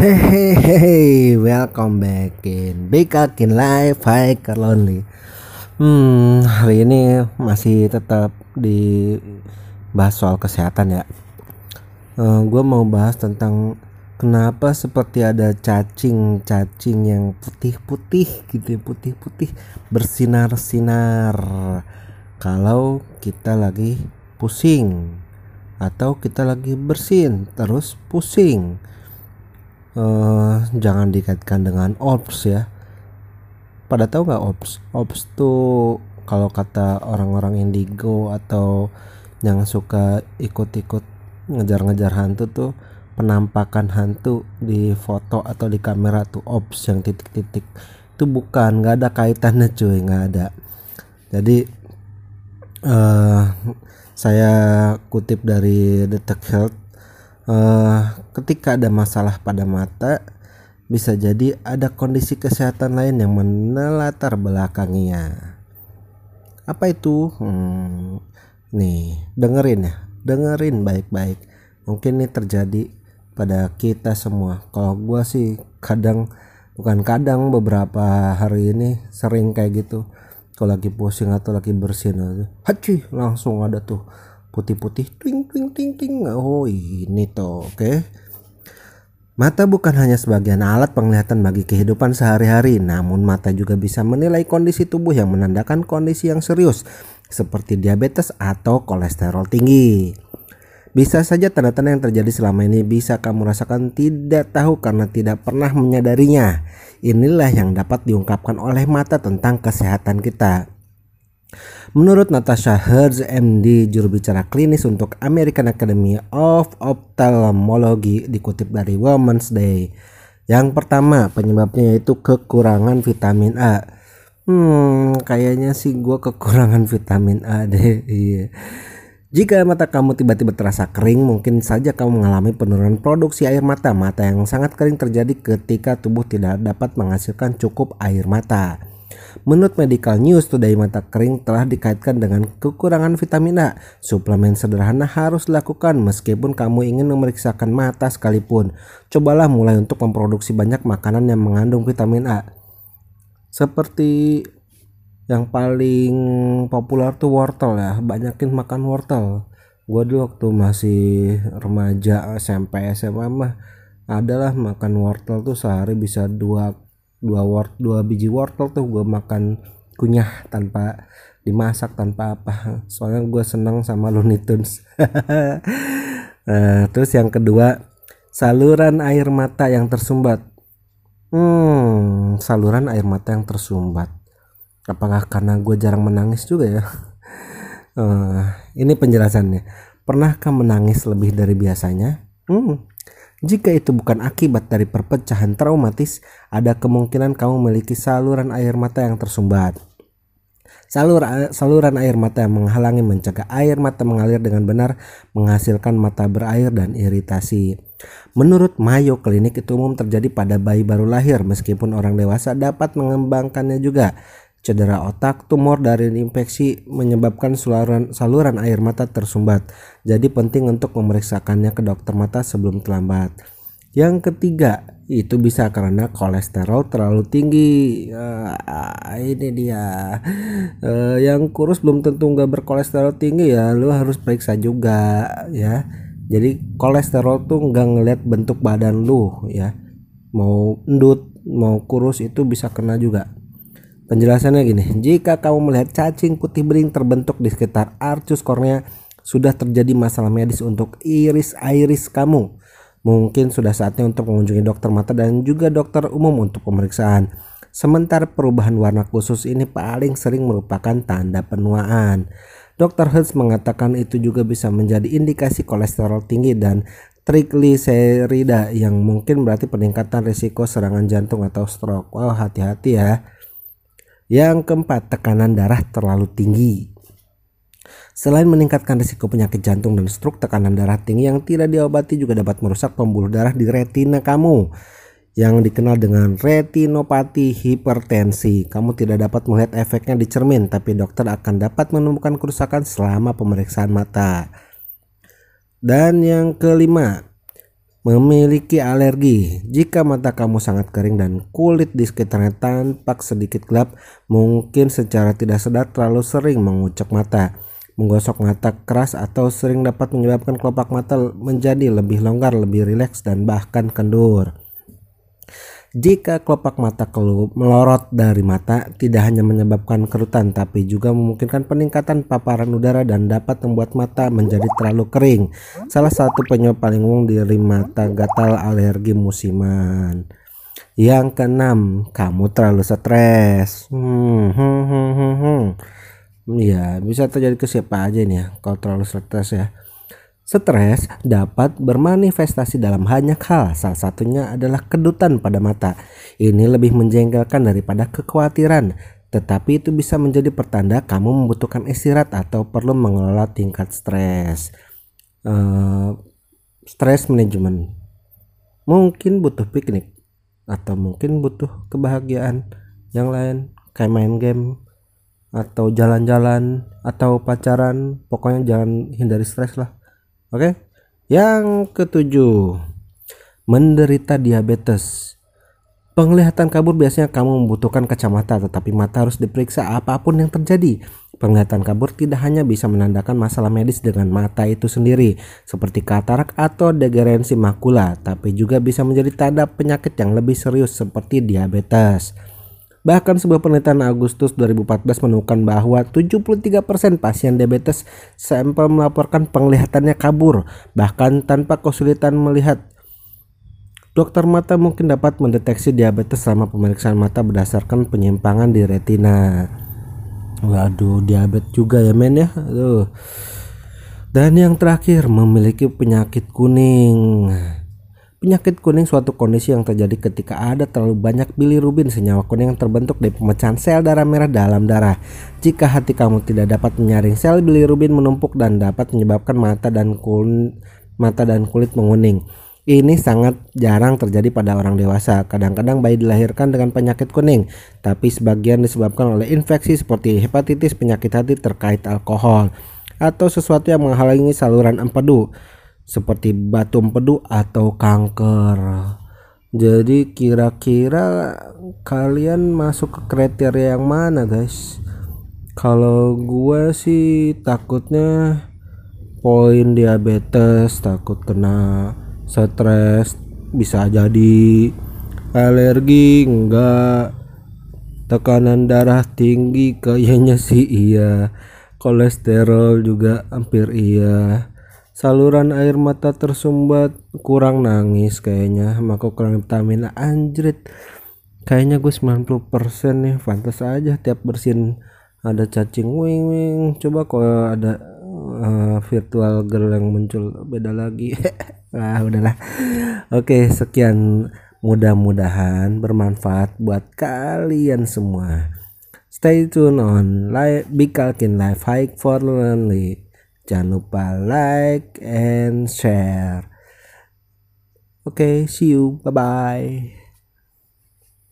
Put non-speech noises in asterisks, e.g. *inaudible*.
Hehehe, welcome back in Big in Life, Hai Lonely. Hmm, hari ini masih tetap di bahas soal kesehatan ya. Uh, eh, gue mau bahas tentang kenapa seperti ada cacing-cacing yang putih-putih gitu, putih-putih bersinar-sinar. Kalau kita lagi pusing atau kita lagi bersin terus pusing uh, jangan dikaitkan dengan ops ya. Pada tahu nggak ops? Ops tuh kalau kata orang-orang indigo atau yang suka ikut-ikut ngejar-ngejar hantu tuh penampakan hantu di foto atau di kamera tuh ops yang titik-titik. Itu bukan nggak ada kaitannya cuy nggak ada. Jadi uh, saya kutip dari Detek Health uh, ketika ada masalah pada mata bisa jadi ada kondisi kesehatan lain yang menelatar belakanginya. Apa itu? Hmm, nih dengerin ya. Dengerin baik-baik. Mungkin ini terjadi pada kita semua. Kalau gua sih kadang bukan kadang beberapa hari ini sering kayak gitu. Kalau lagi pusing atau lagi bersin haji langsung ada tuh putih-putih ting ting ting ting oh ini tuh oke. Mata bukan hanya sebagian alat penglihatan bagi kehidupan sehari-hari, namun mata juga bisa menilai kondisi tubuh yang menandakan kondisi yang serius, seperti diabetes atau kolesterol tinggi. Bisa saja tanda-tanda yang terjadi selama ini bisa kamu rasakan tidak tahu karena tidak pernah menyadarinya. Inilah yang dapat diungkapkan oleh mata tentang kesehatan kita. Menurut Natasha Herz MD juru bicara klinis untuk American Academy of Ophthalmology dikutip dari Women's Day. Yang pertama penyebabnya yaitu kekurangan vitamin A. Hmm, kayaknya sih gue kekurangan vitamin A deh. Iya. Jika mata kamu tiba-tiba terasa kering, mungkin saja kamu mengalami penurunan produksi air mata. Mata yang sangat kering terjadi ketika tubuh tidak dapat menghasilkan cukup air mata. Menurut Medical News Today mata kering telah dikaitkan dengan kekurangan vitamin A. Suplemen sederhana harus dilakukan meskipun kamu ingin memeriksakan mata sekalipun. Cobalah mulai untuk memproduksi banyak makanan yang mengandung vitamin A. Seperti yang paling populer tuh wortel ya, banyakin makan wortel. Gua dulu waktu masih remaja SMP SMA mah adalah makan wortel tuh sehari bisa dua dua wort dua biji wortel tuh gue makan kunyah tanpa dimasak tanpa apa. Soalnya gue seneng sama Looney Tunes. Nah, *laughs* terus yang kedua saluran air mata yang tersumbat. Hmm saluran air mata yang tersumbat. Apakah karena gue jarang menangis juga ya? Uh, *laughs* ini penjelasannya. Pernahkah menangis lebih dari biasanya? Hmm jika itu bukan akibat dari perpecahan traumatis, ada kemungkinan kamu memiliki saluran air mata yang tersumbat. Salur, saluran air mata yang menghalangi mencegah air mata mengalir dengan benar menghasilkan mata berair dan iritasi. Menurut Mayo Klinik itu umum terjadi pada bayi baru lahir meskipun orang dewasa dapat mengembangkannya juga. Cedera otak, tumor dari infeksi menyebabkan saluran, saluran air mata tersumbat. Jadi penting untuk memeriksakannya ke dokter mata sebelum terlambat. Yang ketiga, itu bisa karena kolesterol terlalu tinggi. Uh, ini dia. Uh, yang kurus belum tentu nggak berkolesterol tinggi ya. Lu harus periksa juga ya. Jadi kolesterol tuh nggak ngeliat bentuk badan lu ya. Mau endut, mau kurus itu bisa kena juga. Penjelasannya gini, jika kamu melihat cacing putih bening terbentuk di sekitar arcus kornea, sudah terjadi masalah medis untuk iris-iris kamu. Mungkin sudah saatnya untuk mengunjungi dokter mata dan juga dokter umum untuk pemeriksaan. Sementara perubahan warna khusus ini paling sering merupakan tanda penuaan. Dr. Hertz mengatakan itu juga bisa menjadi indikasi kolesterol tinggi dan trigliserida yang mungkin berarti peningkatan risiko serangan jantung atau stroke. Wow, hati-hati ya. Yang keempat, tekanan darah terlalu tinggi. Selain meningkatkan risiko penyakit jantung dan stroke, tekanan darah tinggi yang tidak diobati juga dapat merusak pembuluh darah di retina kamu yang dikenal dengan retinopati hipertensi. Kamu tidak dapat melihat efeknya di cermin, tapi dokter akan dapat menemukan kerusakan selama pemeriksaan mata. Dan yang kelima, memiliki alergi. Jika mata kamu sangat kering dan kulit di sekitarnya tampak sedikit gelap, mungkin secara tidak sadar terlalu sering mengucek mata. Menggosok mata keras atau sering dapat menyebabkan kelopak mata menjadi lebih longgar, lebih rileks, dan bahkan kendur. Jika kelopak mata kelup melorot dari mata, tidak hanya menyebabkan kerutan, tapi juga memungkinkan peningkatan paparan udara dan dapat membuat mata menjadi terlalu kering. Salah satu penyebab paling umum dari mata gatal alergi musiman. Yang keenam, kamu terlalu stres. Hmm, hmm, hmm, hmm, hmm. Ya, bisa terjadi ke siapa aja nih ya, kalau terlalu stres ya. Stres dapat bermanifestasi dalam banyak hal, salah satunya adalah kedutan pada mata. Ini lebih menjengkelkan daripada kekhawatiran, tetapi itu bisa menjadi pertanda kamu membutuhkan istirahat atau perlu mengelola tingkat stres. Uh, stres manajemen. Mungkin butuh piknik atau mungkin butuh kebahagiaan yang lain kayak main game atau jalan-jalan atau pacaran. Pokoknya jangan hindari stres lah Oke. Yang ketujuh, menderita diabetes. Penglihatan kabur biasanya kamu membutuhkan kacamata tetapi mata harus diperiksa apa pun yang terjadi. Penglihatan kabur tidak hanya bisa menandakan masalah medis dengan mata itu sendiri seperti katarak atau degenerasi makula tapi juga bisa menjadi tanda penyakit yang lebih serius seperti diabetes. Bahkan sebuah penelitian Agustus 2014 menemukan bahwa 73% pasien diabetes sampel melaporkan penglihatannya kabur, bahkan tanpa kesulitan melihat. Dokter mata mungkin dapat mendeteksi diabetes selama pemeriksaan mata berdasarkan penyimpangan di retina. Waduh, diabetes juga ya men ya. Aduh. Dan yang terakhir memiliki penyakit kuning. Penyakit kuning suatu kondisi yang terjadi ketika ada terlalu banyak bilirubin senyawa kuning yang terbentuk dari pemecahan sel darah merah dalam darah. Jika hati kamu tidak dapat menyaring sel bilirubin menumpuk dan dapat menyebabkan mata dan kulit mata dan kulit menguning. Ini sangat jarang terjadi pada orang dewasa. Kadang-kadang bayi dilahirkan dengan penyakit kuning, tapi sebagian disebabkan oleh infeksi seperti hepatitis, penyakit hati terkait alkohol, atau sesuatu yang menghalangi saluran empedu seperti batu empedu atau kanker. Jadi kira-kira kalian masuk ke kriteria yang mana guys? Kalau gue sih takutnya poin diabetes, takut kena stres, bisa jadi alergi enggak tekanan darah tinggi kayaknya sih iya kolesterol juga hampir iya saluran air mata tersumbat. Kurang nangis kayaknya. Maka kurang vitamin. Anjrit. Kayaknya gue 90% nih. Pantas aja tiap bersin ada cacing. Wing wing. Coba kalau ada uh, virtual girl yang muncul. Beda lagi. *laughs* Ah udahlah. Oke sekian. Mudah-mudahan bermanfaat buat kalian semua. Stay tune on like Bikalkin Life Hike for Lonely Jangan lupa like and share. Oke, okay, see you. Bye bye.